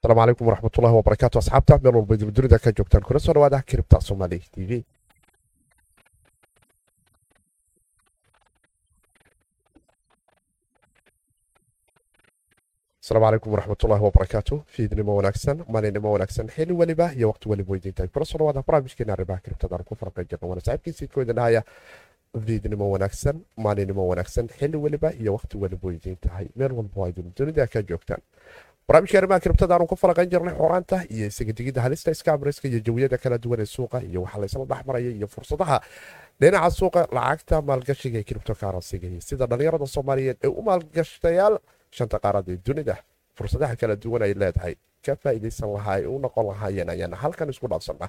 asalaamu calaykum waraxmatullahi wabarakaatu asxaabta meel walba dibadunida ka joogtaan kuna soo dhawaada kiribta somaali t v asalaamu calaykum waraxmatullahi wabarakaatu fiidnimo wanaagsan maalinimo wanaagsan xili weliba iyo waqti weliba weydiintahay kuna soo dhawaada barnaamijkeena arrimaha kiribtadaan ku farqan jirna waana saaxiibkiisii kooda dhahaya fiidnimo wanaagsan maalinimo wanaagsan xili weliba iyo waqti weliba weydiin meel walba waa dunida ka joogtaan barnaamijka arrimaha kiribtadaanu ku falaqan jirnay xoraanta iyo isaga halista iskaamriska iyo jawiyada kala duwan ee suuqa iyo waxaa laysla dhexmaraya iyo fursadaha dhinaca suuqa lacagta maalgashiga ee kiribto karansiga iyo sida dhallinyarada soomaaliyeed ee u maalgashtayaal shanta qaarad ee dunida. Fursadaha kala duwan ay leedahay ka faa'iidaysan lahaa ay u noqon lahaayeen ayaana halkan isku dhaafsannaa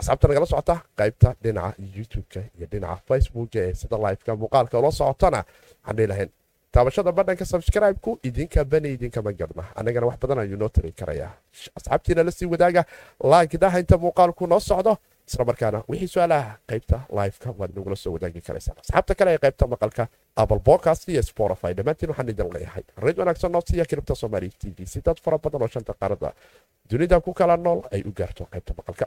asxaabta nagala socota qaybta dhinaca youtube-ka iyo dhinaca facebooka ee sida liveka muuqaalka ula socotana waxaan dhihi lahayn taabashada badhanka sabscribe-ku idinka bani idinkama garna. Annagana wax badan ayuu noo tari karayaa asxaabtiina la sii wadaaga laagdaha inta muuqaalku noo socdo isla markaana wixii su'aalaha qaybta liveka waad nagula soo wadaagi karaysaan asxaabta kale ee qaybta maqalka apple podcast iyo spotify. Dhammaantiin waxaan idin leeyahay. Reed wanaagsan noo siiya kiribta soomaali t v. Si dad fara badan oo shanta qaarada dunida ku kala nool ay u gaarto qaybta maqalka.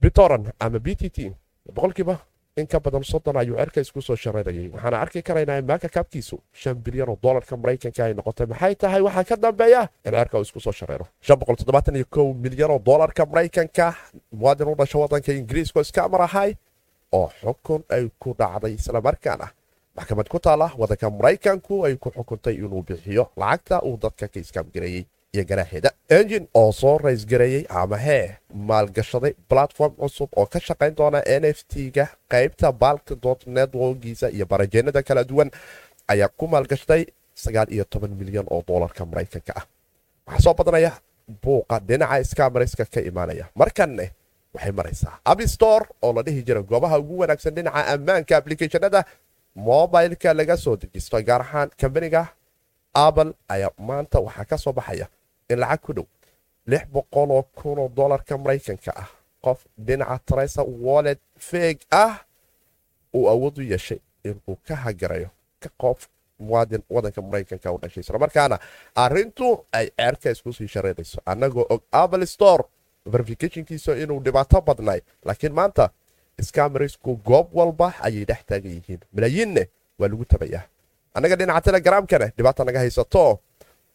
Bitoran ama b t t boqolkiiba in ka badan soddon ayuu cerka isku soo shareerayay waxaana arki karaynaa in maaka kaabkiisu shan bilyan oo dolarka maraykanka ay noqotay. Maxay tahay waxaa ka dambeeya? In cerka uu isku soo shareero shan boqol toddobaatan iyo kow milyan oo dolarka maraykanka. Muwaadin u dhasho waddanka ingiriiska iska amar ahay oo xukun ay ku dhacday islamarkaana maxkamad ku taala waddanka maraykanku ay ku xukuntay inuu bixiyo lacagta uu dadka ka iskaamgareeyey iyo garaaheeda engine oo soo raysgareeyey ama hee maalgashaday platform cusub oo ka shaqayn doona n f t-ga. Qaybta balka dot networkiisa iyo barajeenada kala duwan ayaa ku toban milyan oo dolarka maraykanka ah. Waxaa soo badanaya buuqa dhinaca iskaamariska ka imaanaya. Markanne waxay maraysaa abstore oo la dhihi jira goobaha ugu wanaagsan dhinaca ammaanka ablicathonada mobileka laga soo dejisto gaar ahaan kambaniga apple ayaa maanta waxaa ka soo baxaya lacag ku dhow lix boqoloo kunoo dolarka maraykanka ah. Qof dhinaca tresa wallet feeg ah uu awood u yeeshay inuu ka hagarayo qof muwaadin wadanka maraykanka u dhashay islamarkaana arintu ay ceerka isku sii shareerayso annagoo og apple store verificationkiisa inuu dhibaato badnay laakiin maanta scamarisku goob walba ayay dhex taagan yihiin. Malaayiinne waa lagu tabayaa. Annaga dhinaca telegramkana dhibaata naga haysato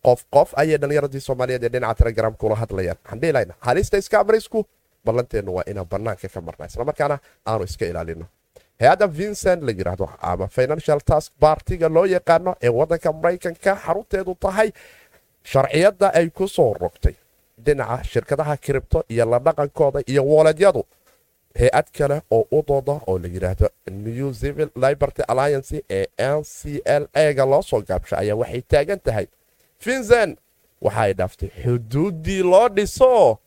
qof qof ayay dhallinyaradii soomaaliyeed ee dhinaca telegramka ula hadlayaan waxaan dhihi halista iskaamarisku ballanteennu waa inaan bannaanka ka marna islamarkaana aanu iska ilaalino. Hay'adda vincent la yidhaahdo ama financial task bartiga loo yaqaano ee waddanka maraykanka xarunteedu tahay sharciyadda ay ku soo rogtay. Dhinaca shirkadaha kiribto iyo la dhaqankooda iyo wooleedyadu hay'ad kale oo u dooda oo la yidhaahdo new civil liberty alliance ee n c l ega loo soo gaabsha ayaa waxay taagan tahay vincent waxa ay dhaaftay xuduuddii loo dhiso.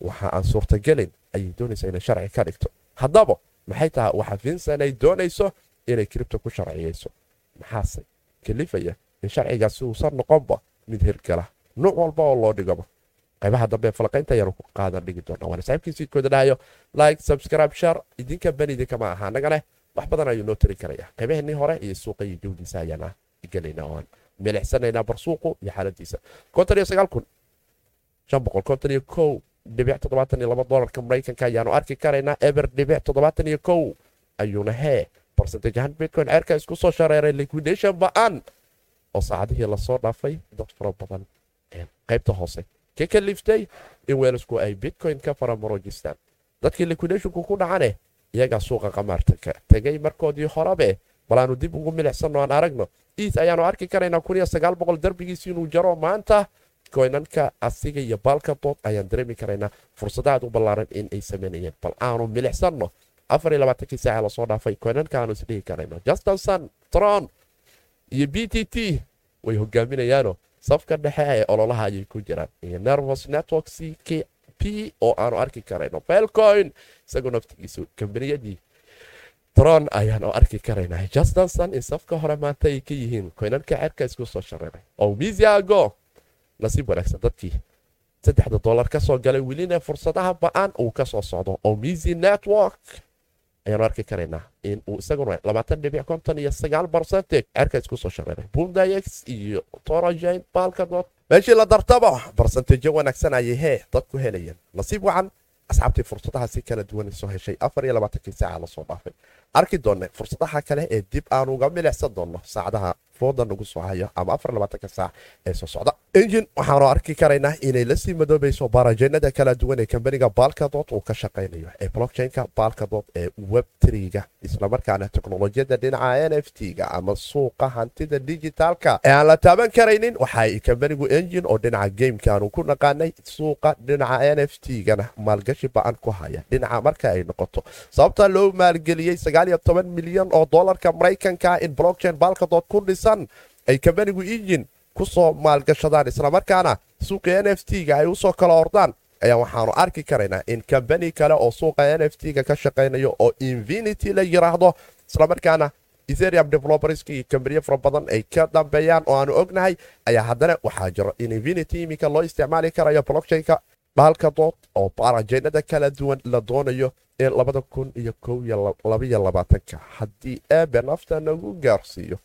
Waxa aan suurtagelin ayay doonaysaa inay sharci ka dhigto. Haddaba maxay tahay waxa vincent ay doonayso inay kiribta ku sharciyeyso? Maxaase kalifaya in sharcigaasi uusan noqonba mid hirgala nuuc walba oo loo dhigaba. Qaybaha dambe falaqaynta ayaanu ku qaadan dhigi doona waana saaxiibkiisiidkooda dhahayo like subscribe share idinka bani idinkama aha annaga wax badan ayuu noo tari karaya qaybaheenii hore iyo suuqa iyo jawdiisa ayaana gelayna oan milixsanaynaa barsuuqu iyo xaaladiisa dolarka maraykanka ayaanu arki karaynaa eber ayuuna hee barcentage ahaan bitcoin ceerka isku soo shareeray liquidation ba'an oo saacadihii la soo dhaafay dad fara badan qaybta hoose ka kaliftay in weelasku ay bitcoin ka faramarojistaan dadkii liquidashonku ku dhacane iyagaa suuqa qamaarta tegay markoodii horebe bal aanu dib ugu milixsanno aan aragno iis ayaanu arki karaynaa kun iyo sagaal boqol darbigiisi inuu jaro. Maanta koynanka asiga iyo baalka dood ayaan dareemi karaynaa. Fursadaad u ballaaran in ay samaynayeen bal aanu milixsanno afar iyo labaatankii saaca la soo dhaafay koynanka aanu isdhihi karayno justinson tron iyo b t t way hogaaminayaano safka dhexe ee ololaha ayay ku jiraan. Iyo nervos network c k p oo aanu arki karayno. Belcoin isagoo naftigiisu kambaniyadii tron ayaanu arki karaynaa justinson in safka hore maanta ay ka yihiin? Koynanka cerka isku soo shareeray oo misiago nasiib wanaagsan dadkii. Saddexda dolar ka galay welina fursadaha ba'an uu ka soo socdo. Oo misi network! Ayaanu arki karaynaa in uu isaguna labaatan dhibic konton iyo sagaal barcentage cerka isku soo shareeray bundayex iyo torogen balkadot meeshii la dartaba barsanteejo wanaagsan ayay hee dadku helayeen. Nasiib wacan asxaabtii fursadaha kala duwan soo heshay. Afar iyo labaatankii saaca la soo dhaafay arki doonne fursadaha kale ee dib aan uga milicsan doonno saacadaha fooda nagu soo hayo ama afar labaatanka saac ee soo socda. Injin waxaanu arki karaynaa inay la sii madoobayso baarajeynada kala duwan ee kambaniga baalkadood uu ka shaqaynayo ee blockchainka baalkadood ee web triga islamarkaana teknolojiyada dhinaca n f t-ga ama suuqa hantida dijitaalka ee aan la taaban karaynin waxay kambanigu engin oo dhinaca gamekaanu ku naqaanay suuqa dhinaca n f t-gana maalgashi ba'an ku haya dhinaca marka ay noqoto. Sababta loo maalgeliyey milyan oo dolarka maraykanka in blockchain baalkadood ku dhisan ay kambanigu engin ku soo maalgashadaan. Islamarkaana suuqa n f t-ga ay u soo kala ordaan. Ayaa waxaanu arki karaynaa in kambani kale oo suuqa n f t-ga ka shaqaynayo oo infinity la yiraahdo. Islamarkaana etherium developerska iyo kambaniyo fara badan ay ka dambeeyaan oo aanu ognahay ayaa haddana waxaa jiro in infinity iminka loo isticmaali karayo blockchainka. Baalkadood oo baarajeynada kala duwan la doonayo in labada kun iyo kow iyo labaiyo labaatanka haddii eebe nafta nagu gaarsiiyo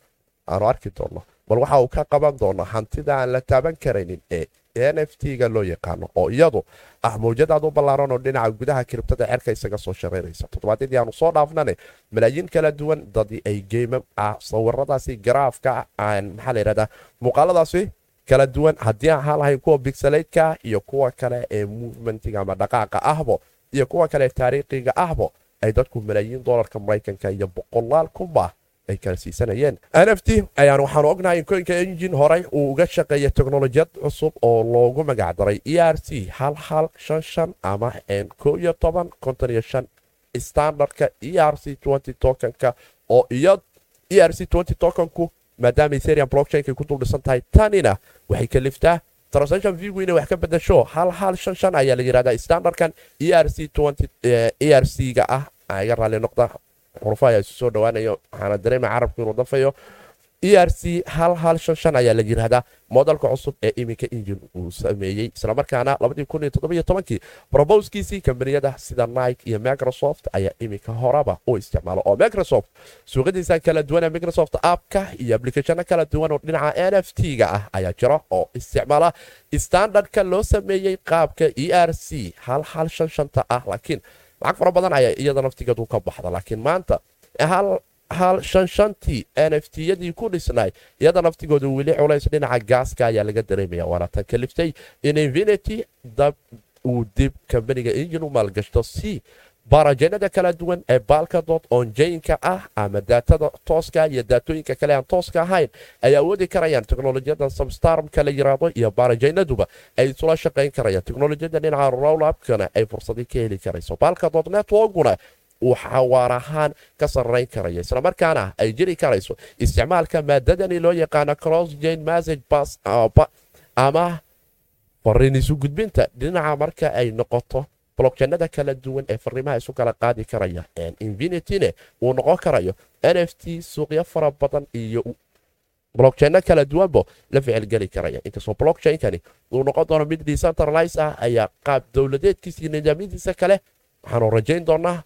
aanu arki doonno bal waxa uu ka qaban doono hantida aan la taaban karaynin ee n f t-ga loo yaqaano oo iyadu ah mawjadaad u ballaaran oo dhinaca gudaha kiribtada cerka isaga soo shaqaynaysa toddobaadyadii aanu soo dhaafnane malaayiin kala duwan dadii ay geymam ah sawiradaasi garaafka maxaa la yidhahdaa muuqaaladaasi kala duwan. Haddii aan lahayn kuwa bigsalaytka iyo kuwa kale ee movementiga ama dhaqaaqa ahbo iyo kuwa kale taariikhiga ahbo ay dadku malaayiin dolarka maraykanka iyo boqolaal kunba ay kala siisanayeen. N f t ayaan waxaanu ognahay in koynka engin horey uu uga shaqeeya teknolojiyad cusub oo loogu magacdaray e r c hal hal shan shan ama ko iyo toban konton iyo shan standardka e r c tokenka oo iyo e r c tokenku maadaama eterium blockchainka ku dul dhisan tahay tanina waxay kaliftaa transaction vigu inay wax ka bedasho hal hal shan shan ayaa la yirahdaa standardkan e r c e r c-ga ah iga raalli noqda. Xurufa ayaa isu soo dhawaanayo waxaana dareema carabku inuu dafayo e r c hal hal shan shan ayaa la yirahdaa moodalka cusub ee iminka injin uu sameeyey. Islamarkaana kii robowskiisii kambaniyada sida nike iyo microsoft ayaa iminka horaba u isticmaalo. Oo microsoft suuqadiisa kala duwan ee microsoft appka iyo applicathano kala duwan oo dhinaca n f t-ga ah ayaa jira oo isticmaala. Standardka loo sameeyey qaabka e r c hal hal shan shanta ah laakiin lacag fara badan ayaa iyada naftigeedu ka baxda. Laakiin maanta hal hal shan shantii ku dhisnay iyada naftigooda weli culays dhinaca gaaska ayaa laga dareemaya waana tan kaliftay in infinity dab uu dib kambaniga engin u maalgashto si baarajeynada kala duwan ee baalkadood onjaynka ah ama daatada tooska iyo daatooyinka kale aan tooska ahayn ay awoodi karayaan teknolojiyada substarmka la yiraahdo iyo baarajeynaduba ay isula shaqayn karayaan. Teknolojiyada dhinaca rolapkana ay fursadii ka heli karayso. Baalkadood networkuna uu xawaar ahaan ka sarrayn karaya. Islamarkaana ay jiri karayso isticmaalka maadadani loo yaqaano cross jane message bas ama fariin isu gudbinta. Dhinaca marka ay noqoto blockchainada kala duwan ee fariimaha isu kala qaadi karaya infinityne uu noqon karayo n f t suuqyo fara badan iyo blockchaino kala duwanbo la ficilgeli karaya. Inkastoo blockchainkani uu noqon doono mid decentralize ah ayaa qaab dowladeedkiisa iyo nidaamyadiisa kale waxaanu rajayn doonaa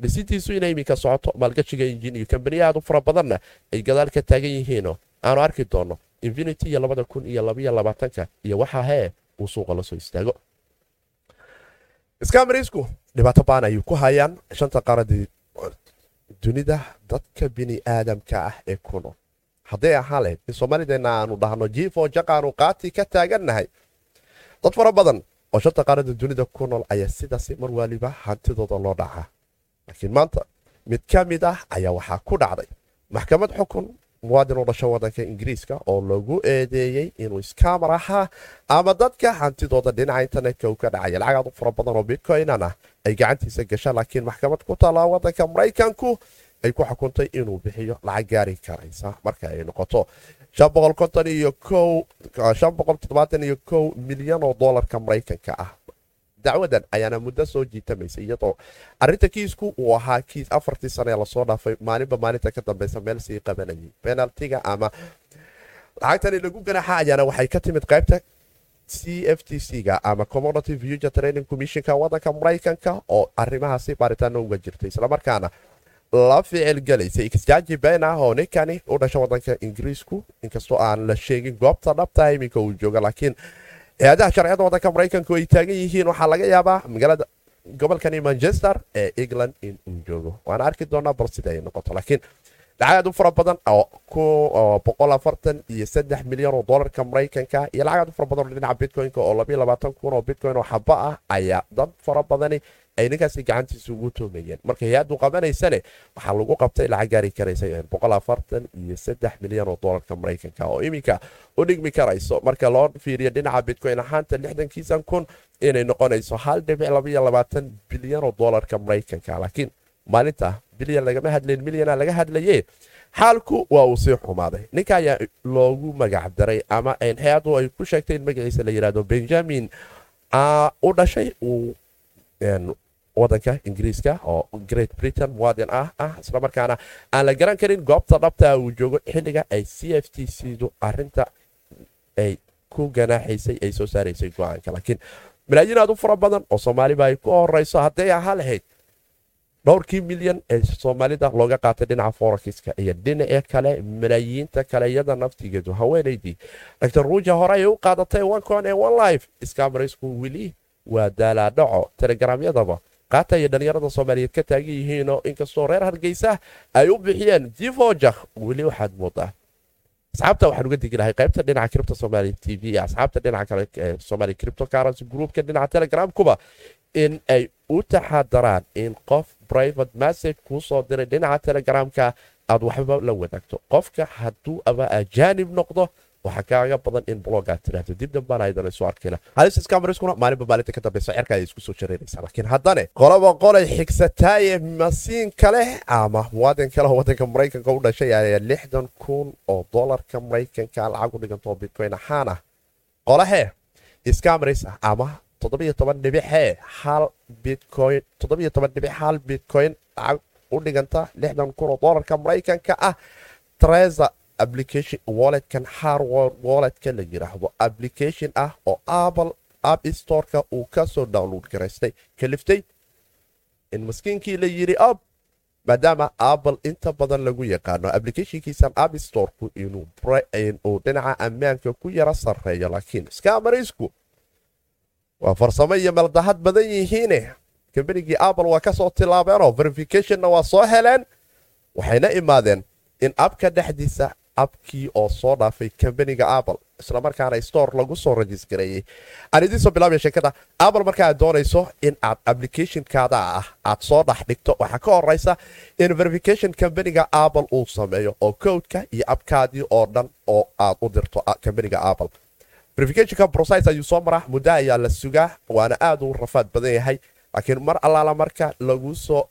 dhisitiisu inay iminka socoto maalgashiga injin iyo kambaniya aad u fara badanna ay gadaal ka taagan yihiinoo aanu arki doonno infinity iyo labada kun iyo labaiyo labaatanka iyo waxaa hee uu suuqa la soo istaago skamariisku dhibaato baan ayuu ku hayaan shanta qaradii dunida dadka bini aadamka ah ee ku nool hadday ahaan lahayd in soomaalideenna aanu dhahno jiifoo jaqaanu qaati ka taagannahay dad fara badan oo shanta qaarada dunida ku nool ayaa sidaasi mar waaliba hantidooda loo dhacaa laakiin maanta mid ka mid ah ayaa waxaa ku dhacday. Maxkamad xukun muwaadin u dhasho wadanka ingiriiska oo lagu eedeeyey inuu iskaamar ahaa ama dadka hantidooda dhinaca internetka uu ka dhacaya lacag u fara badan oo bitcoinan ah ay gacantiisa gashaan laakiin maxkamad ku taallaa wadanka maraykanku ay ku xukuntay inuu bixiyo lacag gaari karaysa. Marka ay noqoto milyan oo dolarka maraykanka ah dacwadan ayaana muddo soo jiitamaysay iyadoo arinta kiisku uu ahaa kiis afartii sane ee la soo dhaafay maalinba maalinta ka dambeysa meel sii qabanayay. Penaltiga ama lacagtani lagu ganaxa ayaana waxay ka timid qaybta c f t c-ga ama commodity future training commissionka wadanka maraykanka oo arrimahaasi baaritaano uga jirtay islamarkaana la ficilgelaysay exjaaji been ah oo ninkani u dhasha wadanka ingiriisku inkastoo aan la sheegin goobta dhabta iminka uu jooga laakiin hay'adaha sharciyada wadanka maraykanku ay taagan yihiin. Waxaa laga yaabaa magaalada gobolkani manchester ee england in uu joogo. Waana arki doonaa bal sida ay noqoto. Laakiin lacag aad u fara badan oo iyo milyan oo dolarka maraykanka iyo lacag aad u fara badan oo dhinaca bitcoin-ka oo kun oo bitcoin oo xaba ah ayaa dad fara badani ay ninkaasi gacantiisa ugu toomayeen marka hay'addu qabanaysane waxaa lagu qabtay lacag gaari karaysa iyo saddex milyan oo dolarka maraykanka oo iminka u dhigmi karayso. Marka loo fiiriyo dhinaca bitcoin ahaanta lixdankiisan kun inay noqonayso hal dhibic labaiyo labaatan bilyan oo dolarka maraykanka. Laakiin maalinta bilyan lagama hadlayn milyana laga hadlaye xaalku waa uu sii xumaaday. Ninka ayaa loogu magac ama hay'addu ay ku sheegtay in magaciisa la yidhahdo benjamin u dhashay wadanka ingiriiska oo great britain muwaadin ah ah islamarkaana aan la garan karin goobta dhabta uu joogo xilliga ay c f t cdu arinta ay ku ganaaxaysay ay soo saaraysay go'aanka. Laakiin malaayiin aad u fara badan oo soomaaliba ay ku horeyso hadday ahaa lahayd dhowrkii milyan ee soomaalida looga qaatay dhinaca forakiska iyo dhinaca kale malaayiinta kale iyada naftigeedu haweenaydii dr ruuja hore ay u qaadatay oncon ee one life iskaamaraysku weli waa daalaadhaco telegramyadaba qaata iyo dhallinyarada soomaaliyeed ka taagan yihiinoo inkastoo reer hargeysa ay u bixiyeen jivoja weli waxaad moodaa. Asxaabta waxaan uga digi lahay qaybta dhinaca cripto somalia t v iyo asxaabta dhinaca kale somalia cripto currency groupka dhinaca telegramkuba in ay u taxadaraan in qof private message kuu soo diray dhinaca telegramka aad waxba la wadaagto qofka hadduu ama ajaanib noqdo waxaa kaaga badan in blog aad tiraahdo. Dib dambana aydan isu arkayna haliskamaryskuna maalinba maalinta ka dambeysa cerka isku soo jareynaysaa laakiin haddane qolaba qolay xigsataaye masiin kale ama muwaadin kale wadanka maraykanka u dhashay ayaa lixdan kun oo dolarka maraykanka lacag u dhigantoo bitcoin. Ahaan ah qolahee ah ama toddobiyo toban dhibixee hal bitcoin toddobiyo toban dhibic hal bitcoin lacag u dhiganta lixdan kun oo dolarka maraykanka ah. Treza walletkan hardware walletka la yiraahdo application ah oo apple app storeka uu ka soo download garaystay kaliftay in maskiinkii la yiri ab maadaama apple inta badan lagu yaqaano applicationkiisan app storeku inuu dhinaca ammaanka ku yara sarreeyo laakiin scamaraysku waa farsamo iyo maldahad badan yihiine kambanigii apple waa ka soo tilaabeenoo verificationna waa soo heleen waxayna imaadeen in abka dhexdiisa abkii oo soo dhaafay kambaniga apple islamarkaana store lagu soo rajisgareeyey aan idiin soo bilaabaya sheekada apple marka aad doonayso in aad applicationkaada ah aad soo dhex dhigto waxaa ka horeysa in verification kambaniga apple uu sameeyo oo codeka iyo abkaadii oo dhan oo aad u dirto kambaniga apple. Verificationka process ayuu soo maraa muddo ayaa la sugaa waana aad u rafaad badan yahay. Laakiin mar allaala marka lagu soo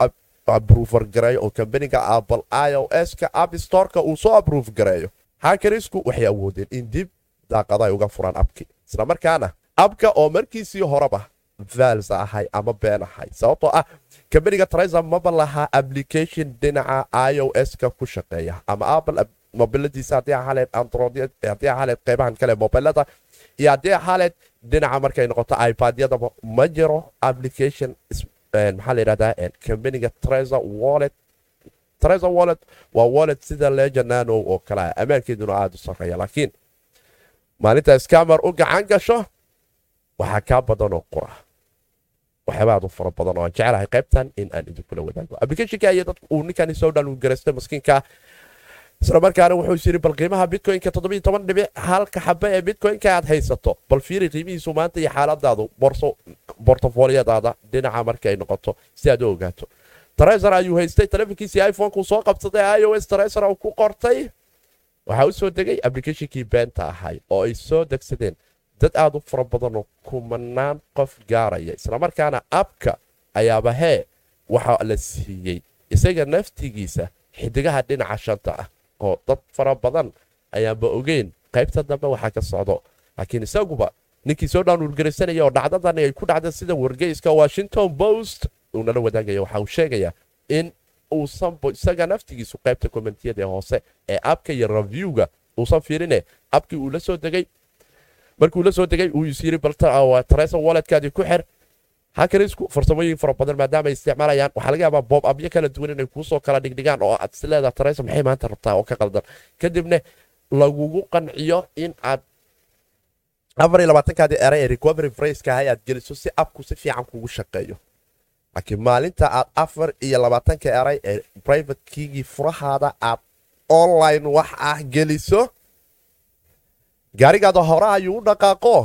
abruver gareeyo oo kambaniga apple i o s-ka app storeka uu soo abruuf gareeyo hakarisku waxay awoodeen in dib daaqada ay uga furaan abki islamarkaana abka oo markiisii horeba vals ahay ama been ahay sababtoo ah kambaniga tresa maba lahaa application dhinaca i o s-ka ku shaqeeya ama apple mobiladiisa haddii ahaleed android haddii ahaleed qeybahan kale mobilada iyo haddii ahaleed dhinaca markay noqoto ipadyadaba ma jiro application maxaa la yidhahdaa kambaniga tresa wallet. Tresa wallet waa wallet sida lejanano oo kale ah ammaankeeduna aada u sarreeya. Laakiin maalinta scamer u gacan gasho waxaa kaa badanoo qura. Waxyaaba aad u fara badan oo aan jecelahay qaybtan in aan idinkula wadaago. Applicationka iyo dadku uu ninkani soo dhan uu garaystay maskiinka isla markaana wuxuu yiri bal qiimaha bitcoinka toddobiyo toban dhibic halka xabe ee bitcoinka aad haysato. Bal fiiri qiimihiisu maanta iyo xaaladaadu borso bortofoliyadaada dhinaca marka ay noqoto si aad u ogaato. Tresor ayuu haystay telefonkiisii iphonekuu soo qabsaday i o s tresor uu ku qortay. Waxaa u soo degay applicationkii beenta ahay oo ay soo degsadeen. Dad aad u fara badanoo kumanaan qof gaaraya islamarkaana abka ayaaba hee waxa la siiyey. Isaga naftigiisa xidigaha dhinaca shanta ah oo dad fara badan ayaanba ogeyn. Qaybta dambe waxaa ka socdo. Laakiin isaguba ninkii soo dhaanurgaraysanaya oo dhacdadani ay ku dhacda sida wargeyska washington post uu nala wadaagaya. Waxa uu sheegayaa in uusan isaga naftigiisu qaybta kommentiyada hoose ee abka iyo reviewga uusan fiirine. Abkii uu la soo degay markuu la soo degay uu is yiri bal tresa walletkaadii ku xir hakarisku farsamooyin fara badan maadaama ay isticmaalayaan. Waxaa laga yaabaa boob abyo kala duwan inay kuusoo kala dhigdhigaan oo aad isleedaha taraysa maxay maanta rabtaa oo ka qaldan. Kadibna lagugu qanciyo in aad afar iyo labaatankaadii eray ee recovery fraceka aad geliso si abku si fiican kugu shaqeeyo. Laakiin maalinta aad afar iyo labaatanka eray ee private kiigii furahaada aad online wax ah geliso gaarigaada hore ayuu u dhaqaaqo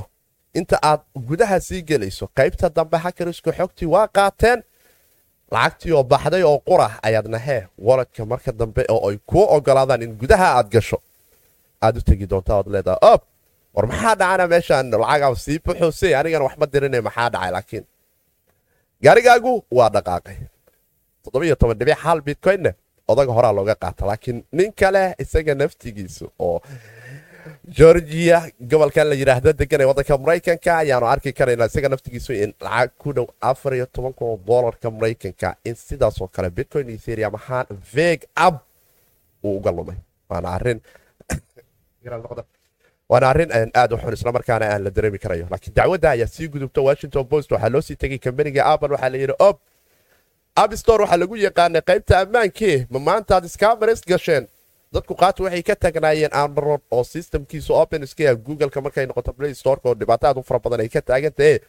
inta aad gudaha sii gelayso qaybta dambe hakarisku xogtii waa qaateen. Lacagtii oo baxday oo qurah ayaadna hee waladka marka dambe oo ay kuu ogolaadaan in gudaha aad gasho. Aad u tegi doonta oad leedaha ob war maxaa dhacana meeshaan? Lacagaa sii buxuuse anigana waxma dirina maxaa dhacay laakiin? Gaarigaagu waa dhaqaaqay. Bitcoinna odaga horaa looga qaata laakiin nin kale isaga naftigiisu oo georgia gobolkan la yidhaahdo deganay waddanka maraykanka. Ayaanu arki karaynaa isaga naftigiisu in lacag ku dhow afar iyo toban kun oo doolarka maraykanka. In sidaasoo kale bitcoin ethereum ahaan veeg ab uu uga lumay. Waana arrin aad u xun islamarkaana aan la dareemi karayo. Laakiin dacwadda ayaa sii gudubta washington post. Waxaa loo sii tegay kambaniga apple. Waxaa la yidhi ob abstore waxaa lagu yaqaanay qaybta ammaankii ma maantaad scameres gasheen dadku qaata waxay ka tagnaayeen android oo systemkiisu open iska googleka markay noqoto play storeka oo dhibaato aad u fara badan ay ka taagantahe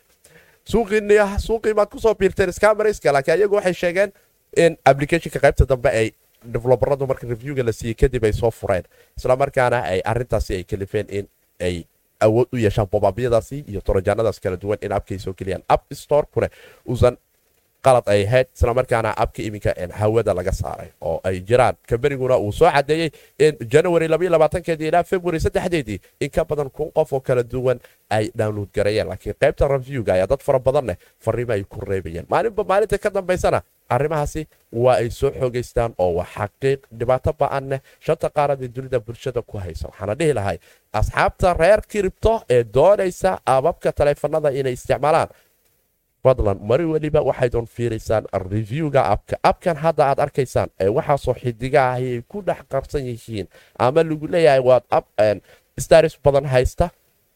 suuqii maad ku soo biirteen scamereska laakiin ayagu waxay sheegeen in applicationka qaybta dambe ay develobaradu marka reviewga la siiyey kadib ay soo fureen. Islamarkaana ay arintaasi ay kalifeen in ay awood u yeeshaan bobabyadaasi iyo torojaanadaas kala duwan in abkay soo geliyaan. App store kune uusan qalad ay ahayd islamarkaana abka iminka hawada laga saaray oo ay jiraan. Kambaniguna uu soo cadeeyey in january keedii ilaa february saddexdeedii in ka badan kun qof oo kala duwan ay download gareeyeen. Laakiin qaybta reviewga ayaa dad fara badanne fariimo ay ku reebayeen. Maalinba maalinta ka dambaysana arrimahaasi waa ay soo xoogaystaan oo waa xaqiiq dhibaato ba'anneh shanta qaarad ee dunida bulshada ku haysa waxaana dhihi lahay asxaabta reer kiribto ee doonaysa ababka taleefanada inay isticmaalaan fadlan mari weliba waxaydoon fiiraysaan reviewga abka abkan hadda aad arkaysaan ee waxaasoo xidiga ahi ay ku dhex qarsan yihiin ama lagu leeyahay waad ab staris badan haysta.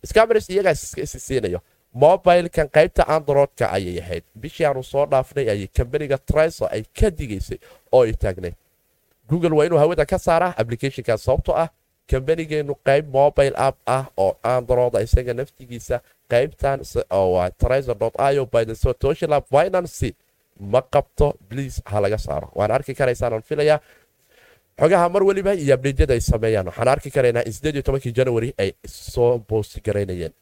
Scamers iyagaa isi siinayo. Mobilkan qaybta androidka ayay ahayd. Bishii aanu soo dhaafnay ayay kambaniga triso ay ka digaysay oo ay taagnayd google waa inuu hawada ka saaraa applicationkaas sababto ah kambanigeennu qayb mobile app ah oo androida isaga naftigiisa qaybtan triso.io by the social app finance ma qabto please ha saaro. Waan arki karaysaan aan filayaa. Xogaha mar weliba iyo abdheedyada ay sameeyaan. Waxaan arki karaynaa in tobankii january ay soo boosti garaynayeen.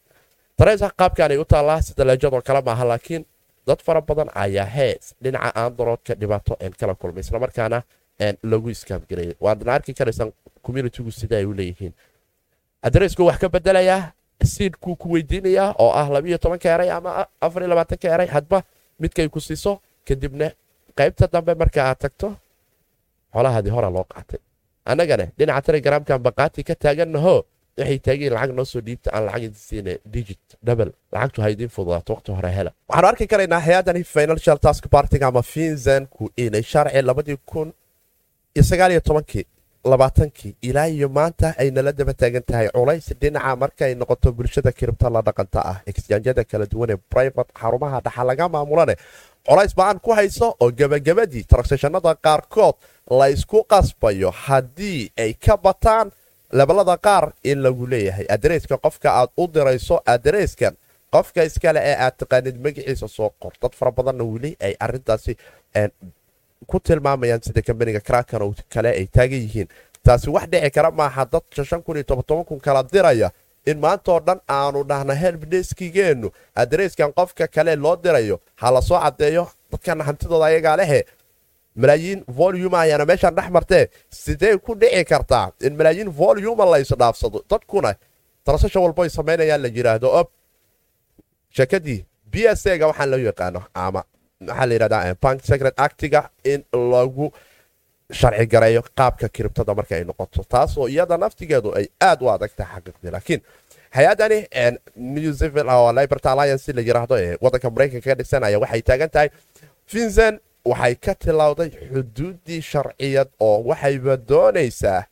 Taresa qaabkan ay u taallaa sida leejadoo kale maaha laakiin dad fara badan ayaa hees. Dhinaca androidka dhibaato een kala kulmay islamarkaana lagu iskaamgareeyay waadna arki karaysaan communitygu sida ay u leeyihiin. Adresku wax ka bedelayaa siidkuu ku weydiinayaa oo ah labiiyo tobanka eray ama afar iyo labaatanka eray hadba midkay ku siiso kadibna qaybta dambe marka aad tagto xolahaadii hora loo qaatay. Annagana dhinaca telegramkan baqaati ka taagannaho waxay taageen lacag noo soo dhiibta aan lacag idinsiina digit double. Lacagtu ha idiin fududaato waqti hore hela. Waxaanu arki karaynaa hay'adani financial task partiga ama finzanku inay sharci labadii kun iyo sagaal iyo tobankii labaatankii ilaa iyo maanta ay nala daba taagan tahay culays dhinaca markaay noqoto bulshada kiribta la dhaqanta ah. Exjanjada kala duwan ee brivate xarumaha dhaxa laga maamulane colays ba'aan ku hayso oo gebagabadii taraksashannada qaarkood la ysku qasbayo haddii ay ka bataan lebalada qaar in lagu leeyahay. Adreeska qofka aad u dirayso adreeskan qofka iskale ee aad taqaanid magaciisa soo qor. Dad fara badanna weli ay arintaasi ku tilmaamayaan sida kambaniga krakan oo kale ay taagan yihiin. Taasi wax dhici kara maaha dad shan kun iyo toban kun kala diraya. In maantaoo dhan aanu dhahna helbdeskigeennu adreeskan qofka kale loo dirayo ha la soo caddeeyo dadkana hantidooda ayagaa lehe. Malaayiin voluma ayaana meeshaan dhex martee. Sidee ku dhici kartaa in malaayiin voluma la isdhaafsado dadkuna tarasasha walbo ay samaynayaan la yidhaahdo ob shakadii b s ga waxaan loo yaqaano ama waxaa la yidhahdaa bank secret actiga in lagu sharci gareeyo qaabka kiribtada marka ay noqoto taasoo iyada naftigeedu ay aad u adag tahay xaqiiqdii. Laakiin hay'adani new civil oo liberty alliance la yiraahdo ee waddanka maraykanka ka dhigsanaya waxay taagan tahay. Finzen waxay ka tilowday xuduuddii sharciyad oo waxayba doonaysaa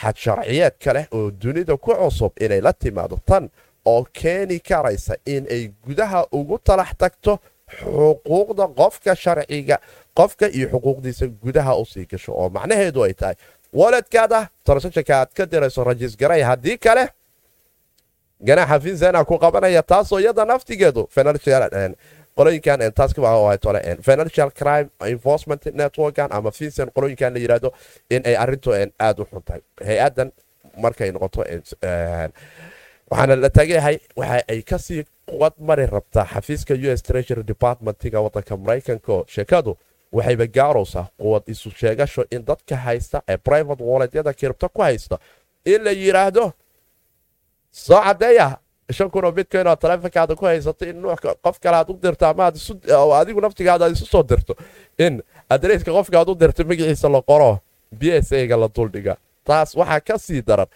xad sharciyeed kale oo dunida ku cusub inay la timaado tan oo keeni karaysa in ay gudaha ugu talax tagto xuquuqda qofka sharciga qofka iyo xuquuqdiisa gudaha u sii gasho oo macnaheedu ay tahay waledkaada transactionka aad ka dirayso rajisgaray haddii kale ganaaxa vincena ku qabanaya taasoo iyada naftigeedu qolooyinkan taaskatole financial crime enforcement networkan ama vincent qolooyinkan la yiraahdo in ay arintu aad u xun tahay. Hay'adan markay noqoto waxaana la taagayahay waxa ay ka sii quwad mari rabtaa xafiiska u s treasury departmentiga wadanka maraykanka sheekadu waxayba gaarowsaa quwad isu sheegasho in dadka haysta ee private walletyada kiribto ku haysta in la yiraahdo soo cadeeya shan kunoo bitcoin oo taleefonkaada ku haysato in qof kale aad u dirto ama adigu naftigaada aad isu soo dirto in adreeska qofka aad u dirto magaciisa la qoro b s a ga la duldhiga taas waxaa ka sii daran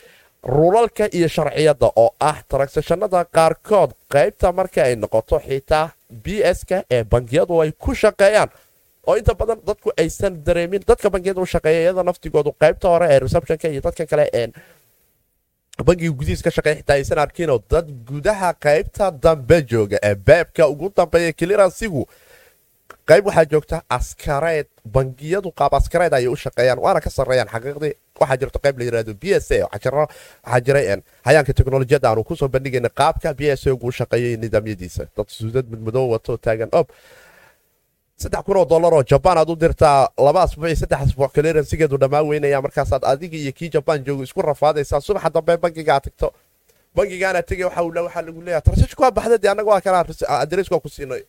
rulalka iyo sharciyadda oo ah taragsashanada qaarkood qaybta marka ay noqoto xitaa b s-ka ee bangiyadu ay ku shaqeeyaan. Oo inta badan dadku aysan dareemin dadka bangiyada u shaqeeya iyada naftigoodu qaybta hore ee receptionka iyo dadkan kale ee bangiga gudihiis ka shaqeeya xitaa aysan arkinoo dad gudaha qaybta dambe jooga ee beebka ugu dambeeya clearansigu qayb waxaa joogta askareed bangiyadu qaab askareed ayay u shaqeeyaan waana ka sarreeyaan xaqiiqdii waxaa jirto qayb la yiraahdo b s a waxaa jiray hayaanka teknolojiyadda aanu ku soo bandhigayna qaabka b s a ugu shaqeeyay nidaamyadiisa. Dad suudad midmadow wato taagan ob saddex kun oo dollar oo jabaan aad u dirtaa laba asbuuc iyo saddex asbuuc clearansigeedu dhammaan weynaya markaasaad adiga iyo kii jabaan joogo isku rafaadaysaa subaxa dambe bangiga aad tagto bangigaana tegay waxaa lagu leeyahay tarsashku waa baxda dee annaga waa kana adreesku ku siinay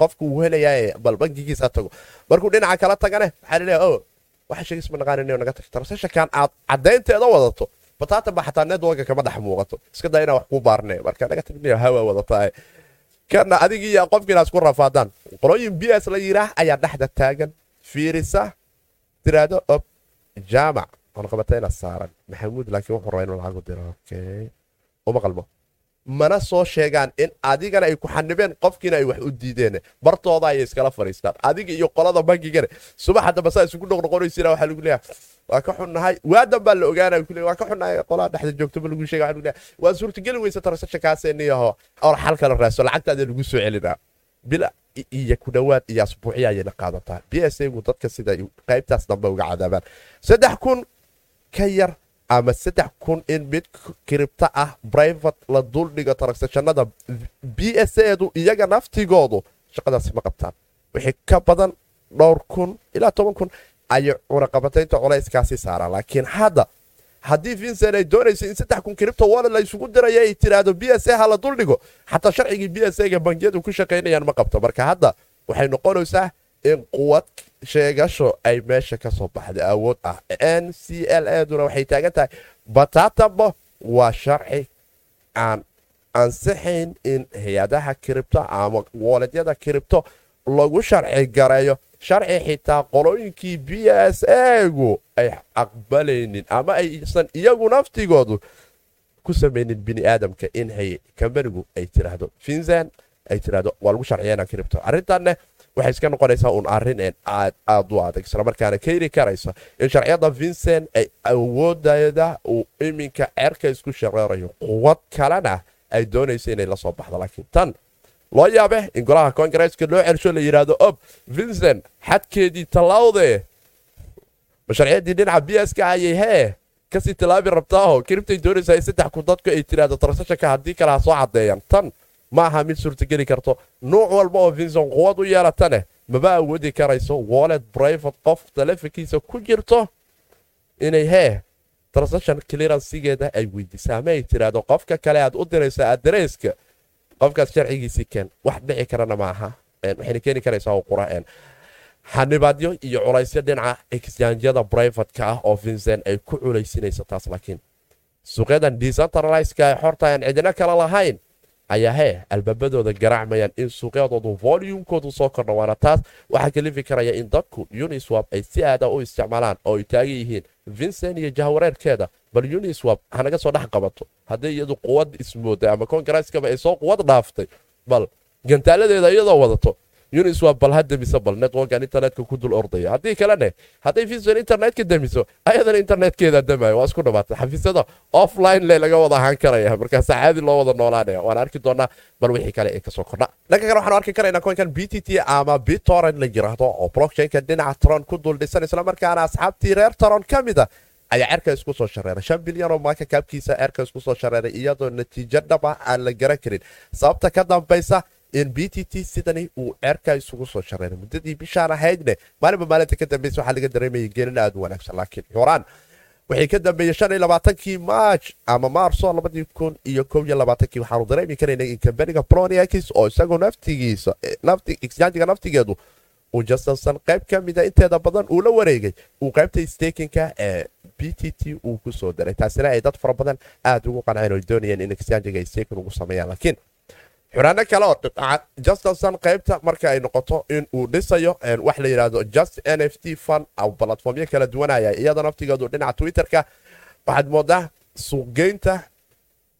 qofku uu helayaa bal bangigiisa tago. Markuu dhinaca kala tagane waxaa la leeyahay o waxa sheegis ma naqaanin naga tag tarsashakan aad caddaynteeda wadato bataatan ba xataa networka kama dhex muuqato. Iska daa inaa wax kuu baarnay marka naga tagniyo hawa wadataa kana adigii iyo qofkiina isku rafaadaan qolooyin b s la yiraah ayaa dhexda taagan. Fiirisa tiraahdo ob jaamac. Onqabatayna saaran. Maxamuud laakiin wuxuu rabaa inuu lacagu diro. Okay uma qalmo. Mana soo sheegaan in adigana ay ku xanibeen qofkiina ay wax u diideen. Bartooda ayay iskala fadhiistaan adiga iyo qolada bangigana. Subaxa dambe saa isugu noqnoqonaysina waxaa lagu leeyahay. Waa ka xunnahay. Waadan baa la ogaanaya kule waa ka xunnahay qolaa dhexda joogto ma lagu sheega waxaa waa suurtageli weysa tarasasha kaaseniyaho or xal kala raaso lacagtaada lagu soo celinaa bila iyo ku dhowaad iyo asbuucya ayayna qaadataa. B s gu dadka sida qaybtaas dambe uga cadaabaan. Saddex kun ka yar ama saddex kun in mid kiribta ah brivate la duldhigo taragsashanada b s edu iyaga naftigoodu shaqadaasi ma qabtaan. Wixii ka badan dhowr kun ilaa toban kun ayay cunaqabataynta culayskaasi saaraan. Laakiin hadda haddii vincent ay doonayso in saddex kun kiribta wallet la isugu diraya ay tiraahdo b s a ha la duldhigo xataa sharcigii b s ga bangiyadu ku shaqaynayaan ma qabto. Marka hadda waxay noqonaysaa in quwad sheegasho ay meesha ka soo baxday awood ah. N c l eduna waxay taagan tahay bataatamba waa sharci aan ansixayn in hay'adaha kiribto ama wooledyada kiribto lagu sharci gareeyo. Sharci xitaa qolooyinkii b s egu ay aqbalaynin ama aysan iyagu naftigoodu ku samaynin bini aadamka in kambanigu ay tiraahdo vincent ay tiraahdo waa lagu sharciyana kiribto arrintanne waxay iska noqonaysaa uun arrin een aad aad u adag. Islamarkaana keeni karaysa in sharciyada vincent ay awoodeeda uu iminka cerka isku shareerayo quwad kalena ay doonayso inay la soo baxdo laakiin tan loo yaabe in golaha kongareeska loo celsho la yidhaahdo ob vincent xadkeedii tallaawdee ma sharciyadii dhinaca b s ka ayay hee ka sii tallaabi rabtaaho? Kiribtay doonaysaa in saddex kun dadku ay tiraahdo tarsashanka haddii kale ha soo caddeeyaan. Tan ma aha mid suurtageli karto nuuc walba oo vincent quwad u yeelatane maba awoodi karayso wallet brivate qof taleefonkiisa ku jirto inay hee transaction clearansigeeda ay weydiisa ama ay tiraahdo qofka kale aad u dirayso adreeska qofkaas sharcigiisii keen wax dhici karana maaha waxayna keeni karaysaa qura'een xanibaadyo iyo culaysyo dhinaca exjanjyada brivatka ah oo vincent ay ku culaysinayso taas laakiin suuqyadan decentraliska ee xorta cidina kale lahayn ayaa hee albaabadooda garaacmayaan in suuqyadoodu volumkoodu soo kordha waana taas waxaa kalifi karaya in dadku uniswap ay si aada u isticmaalaan oo ay taagan yihiin vincent iyo jahwareerkeeda bal uniswap hanaga soo dhex qabato. Haddii iyadu quwad ismooday ama kongareskaba ay soo quwad dhaaftay bal gantaaladeeda iyadoo wadato unis waa bal ha demiso bal networkan internetka ku dul ordaya haddii kalene hadday fiiswan internetka demiso ayadana internetkeeda demayo waa isku dhamaatay xafiisyada offline le laga wada ahaan karaya markaasa caadi loo wada noolaanaya. Waan arki doonaa bal wixii kale ee ka soo kordha. Dhanka kale waxaanu arki karaynaa koinkan b t t ama bitoren la yiraahdo oo blockchainka dhinaca tron ku dul dhisan islamarkaana asxaabtii reer tron ka mida ayaa cerka isku soo shareeray. Shan bilyan oo maaka kaabkiisa cerka isku soo shareeray iyadoo natiijo dhaba aan la garan karin. Sababta ka dambaysa b t t sidani uu cerka isugu soo shareeray muddadii bishaan ahaydne maalinba maalinta ka dambeysa waxaa laga dareemayay gelin aad u wanaagsan laakiin xuraan wixii ka dambeeyey shan iyo labaatankii maaj ama maarso labadii kun iyo kow iyo labaatankii waxaanu dareemi karaynay in kambaniga broniakis oo isagoo naftigiisa exjanjiga naftigeedu uu justinson qayb ka mida inteeda badan uu la wareegay uu qaybta stakinka ee b t t uu ku soo daray. Taasina ay dad fara badan aada ugu qanceen oo doonayeen in exjanjiga ay stakin ugu sameeyaan laakiin xuraano kale oo dhinaca justinson qaybta marka ay noqoto in uu dhisayo wax la yidhaahdo just n f t fund balatformyo kala duwanaya. Iyadoo naftigeedu dhinaca twitterka waxaad moodaa suuqgeynta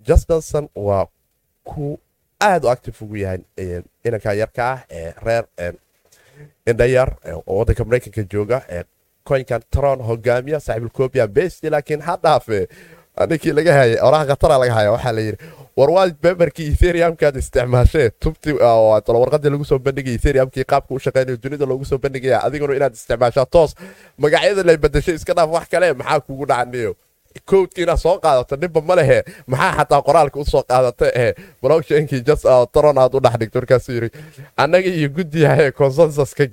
justinson waa ku aada u active ugu yahay inanka yarka ah ee reer indhayar oo wadanka maraykanka jooga koynkan tron hogaamiya saaxiibulcobia best laakiin ha dhaafe ninkii laga hayay oraha khatara laga haya waxaa la yidhi war waa beberkii etheriumkaad isticmaashee tubti warqadii lagu soo bandhigay etheriumkii qaabka u shaqeynayo dunida loogu soo bandhigaya adiguna inaad isticmaashaa toos. Magacyada lay badashay iska dhaaf wax kale maxaa kugu dhacaniyo? Kowdki inaad soo qaadato dhibba ma maxaa xataa qoraalka u soo qaadata ee tron aad u dhex dhigto markaasuu annaga iyo guddiyahae consensus ka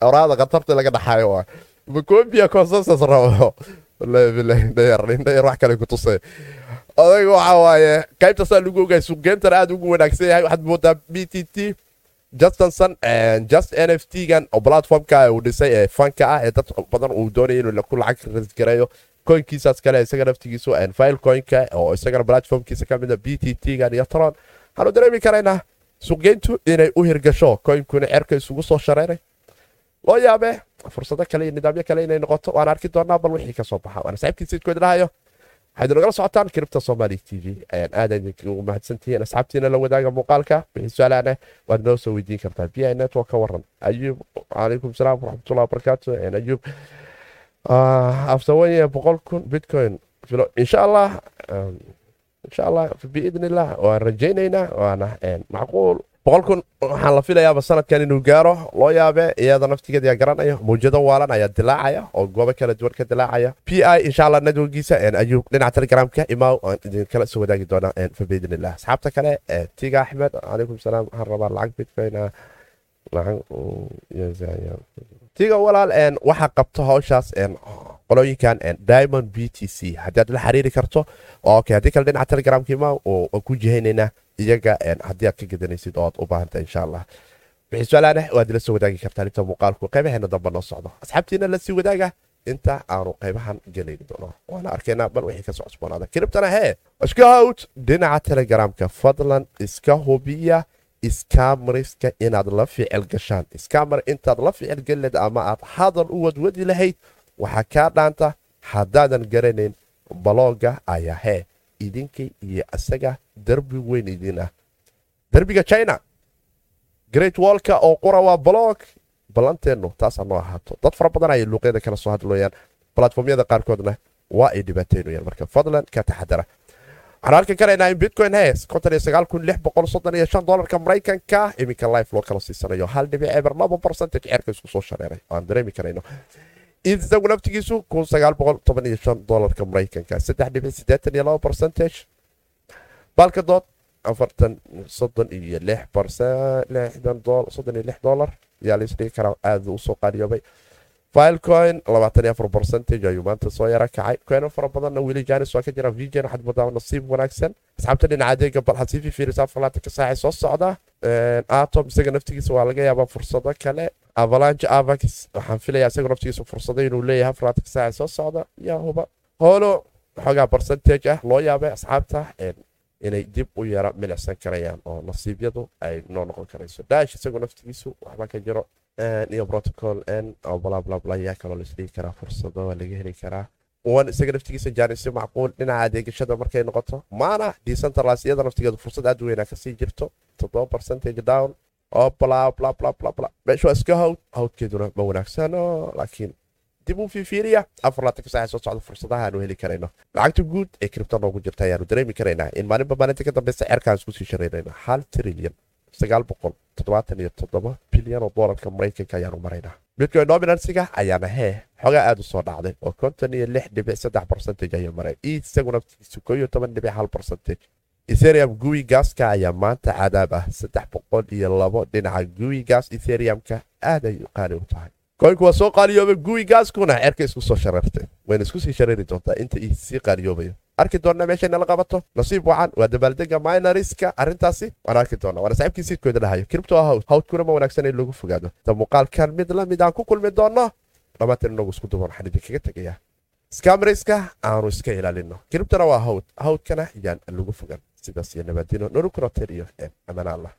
oraada khatarta laga dhaxayo waa macobia consensus rabo dhayar wax kale ku tusay odayga waxa waaye qaybtaasaa lagu ogaay suuqgeentana aad ugu wanaagsan yahay waxaad moodaa b t t justinson just n f t oo platformka uu dhisay ee fanka ah ee dad badan uu doonaya inuu ku lacag rasgareeyo koynkiisaas kale isaga naftigiisu file coinka oo isagana platformkiisa ka mida b t t iyo tron. Waxaanu dareemi karaynaa suuqgeyntu inay u hirgasho koynkuna cerka isugu soo shareeray. Loo yaabe fursado kale iyo nidaamyo kale inay noqoto. Waan arki doonaa bal wixii ka soo baxa. Waana saaxiibkii sidkood dhahayo waxaad nagala socotaan kiribta somali t v. Ayaan aad idinkugu mahadsantihiin. Asxaabtiina la wadaaga muuqaalka. Wixii su'aalaana waad noo soo weydiin kartaa. B i network ka waran ayuub calaykum salaam waraxmatullahi wabarakaatu ayuub afsawanya boqol kun bitcoin insha allah insha allah biidn illah waan rajaynaynaa waana macquul boqol kun waxaan la filayaaba sanadkan inuu gaaro loo yaabe iyada naftigeeda garanayo mawjado waalan ayaa dilaacaya oo goobo kala duwan ka dilaacaya. P i insha allah networkiisa ayuu dhinaca telegramka imaw aan idinkala soo wadaagi doonaa fabiidn illah asxaabta kale tiga axmed calaykum salaam waxaan rabaa lacag bitcoin lacag tiga walaal waxaa qabto hawshaas qolooyinkan diamond b t c. Haddii aad la xiriiri karto haddii kale dhinaca telegramka imaw oo ku jihaynaynaa iyaga haddii aad ka gadanaysid oo aad u baahanta insha wixii su'aalaanah waad ila soo wadaagi kartaa inta muuqaalku qaybaheena dambe noo socdo. Asxaabtiina la sii wadaaga inta aanu qaybahan gelayni doono. Waana arkaynaa bal wixii ka soo cusboonaada kiribtana hee hawd dhinaca telegramka. Fadlan iska hubiya iskaamariska inaad la ficil gashaan. Iskaamar intaad la ficil gelileed ama aad hadal u wadwadi lahayd waxaa kaa dhaanta haddaadan garanayn balooga ayaa hee idinkay iyo isaga derbi weyn idin ah. Derbiga china. Great wallka oo qura waa balog ballanteennu taasaa noo ahaato. Dad fara badan ayay luuqyada kala soo hadlooyaan. Platformyada qaarkoodna waa ay dhibaataynayaan marka fadlan ka taxadara. Waxaan arki karaynaa in bitcoin hes dolarka maraykanka. Iminka life loo kala siisanayo. Hal dhibic eber laba percentage ceerka isku soo shareeray. Aan dareemi karayno. Isagu naftigiisu dolarka maraykanka. Percentage baalka dood soddon iyo dolar yaa laisdhigi karaa aad u soo qaaliyoobay. Filecoin percentage ayuu maanta soo yara kacay koino fara badanna weli janis waa ka jira vgen waxaad moodaa nasiib wanaagsan. Asxaabta dhinaca adeega bal had sii fifiirisaa falaatanka saaci soo socda. Atom isaga naftigiisa waa laga yaabaa fursado kale. Avalanche avax waxaan filayaa isaga naftigiisa fursado inuu leeyahay falaatanka saaci soo socda. Yaa huba hoolo xoogaa percentage ah loo yaabay asxaabta inay dib u yara milicsan karayaan oo nasiibyadu ay noo noqon karayso. Dash isagu naftigiisu waxba ka jiro iyo protocol n oo blablablayaa kaloo laisdhigi karaa fursado waa laga heli karaa. Wan isaga naftigiisa jaanisyo macquul dhinaca adeegashada markay noqoto maana decentralized iyada naftigeedu fursad aad weynaa ka sii jirto toddoba percentage down oo bla bla bla bla bla. Meeshu waa iska hawd hawdkeeduna ma wanaagsano laakiin dib uu fiifiiriya afarlaatanka soo socda fursadaha aanu heli karayno. Lacagta guud ee kribto noogu jirta ayaanu dareemi karaynaa in maalinba maalinta ka dambeysa cerkaan isku sii shareynayno hal trilyan sagaal boqol toddobaatan iyo toddoba bilyan oo doolarka maraykanka ayaanu maraynaa bitcoin dominansiga ayaana hee xogaa aad u soo dhacday oo konton iyo lix dhibic saddex barcentage ayuu maray. Isaguna koo toban dhibic hal barcentage etherium guwi gaaska ayaa maanta cadaab ah. Saddex boqol iyo labo dhinaca guwi gaas etheriumka aad ay qaali u tahay koynku waa soo qaaliyooba guwi gaaskuna cerka isku soo shareertay wayna isku sii shareeri doontaa inta ii sii qaaliyoobayo arki doonna meeshay nala qabato nasiib wacan waa dabaaldega minoriska arrintaasi waan arki doonna waana saaxiibkii siidkooda dhahayo kribto hawd hawdkuna ma wanaagsan in lagu fogaado ta muuqaalkan mid la mid aan ku kulmi doonno dhammaanteen inagu isku duban waxaan idinkaga tegayaa skamriska aanu iska ilaalino kribtona waa hawd hawdkana yaan lagu fogan. Sidaas iyo nabadino norukuroter iyo amaan allah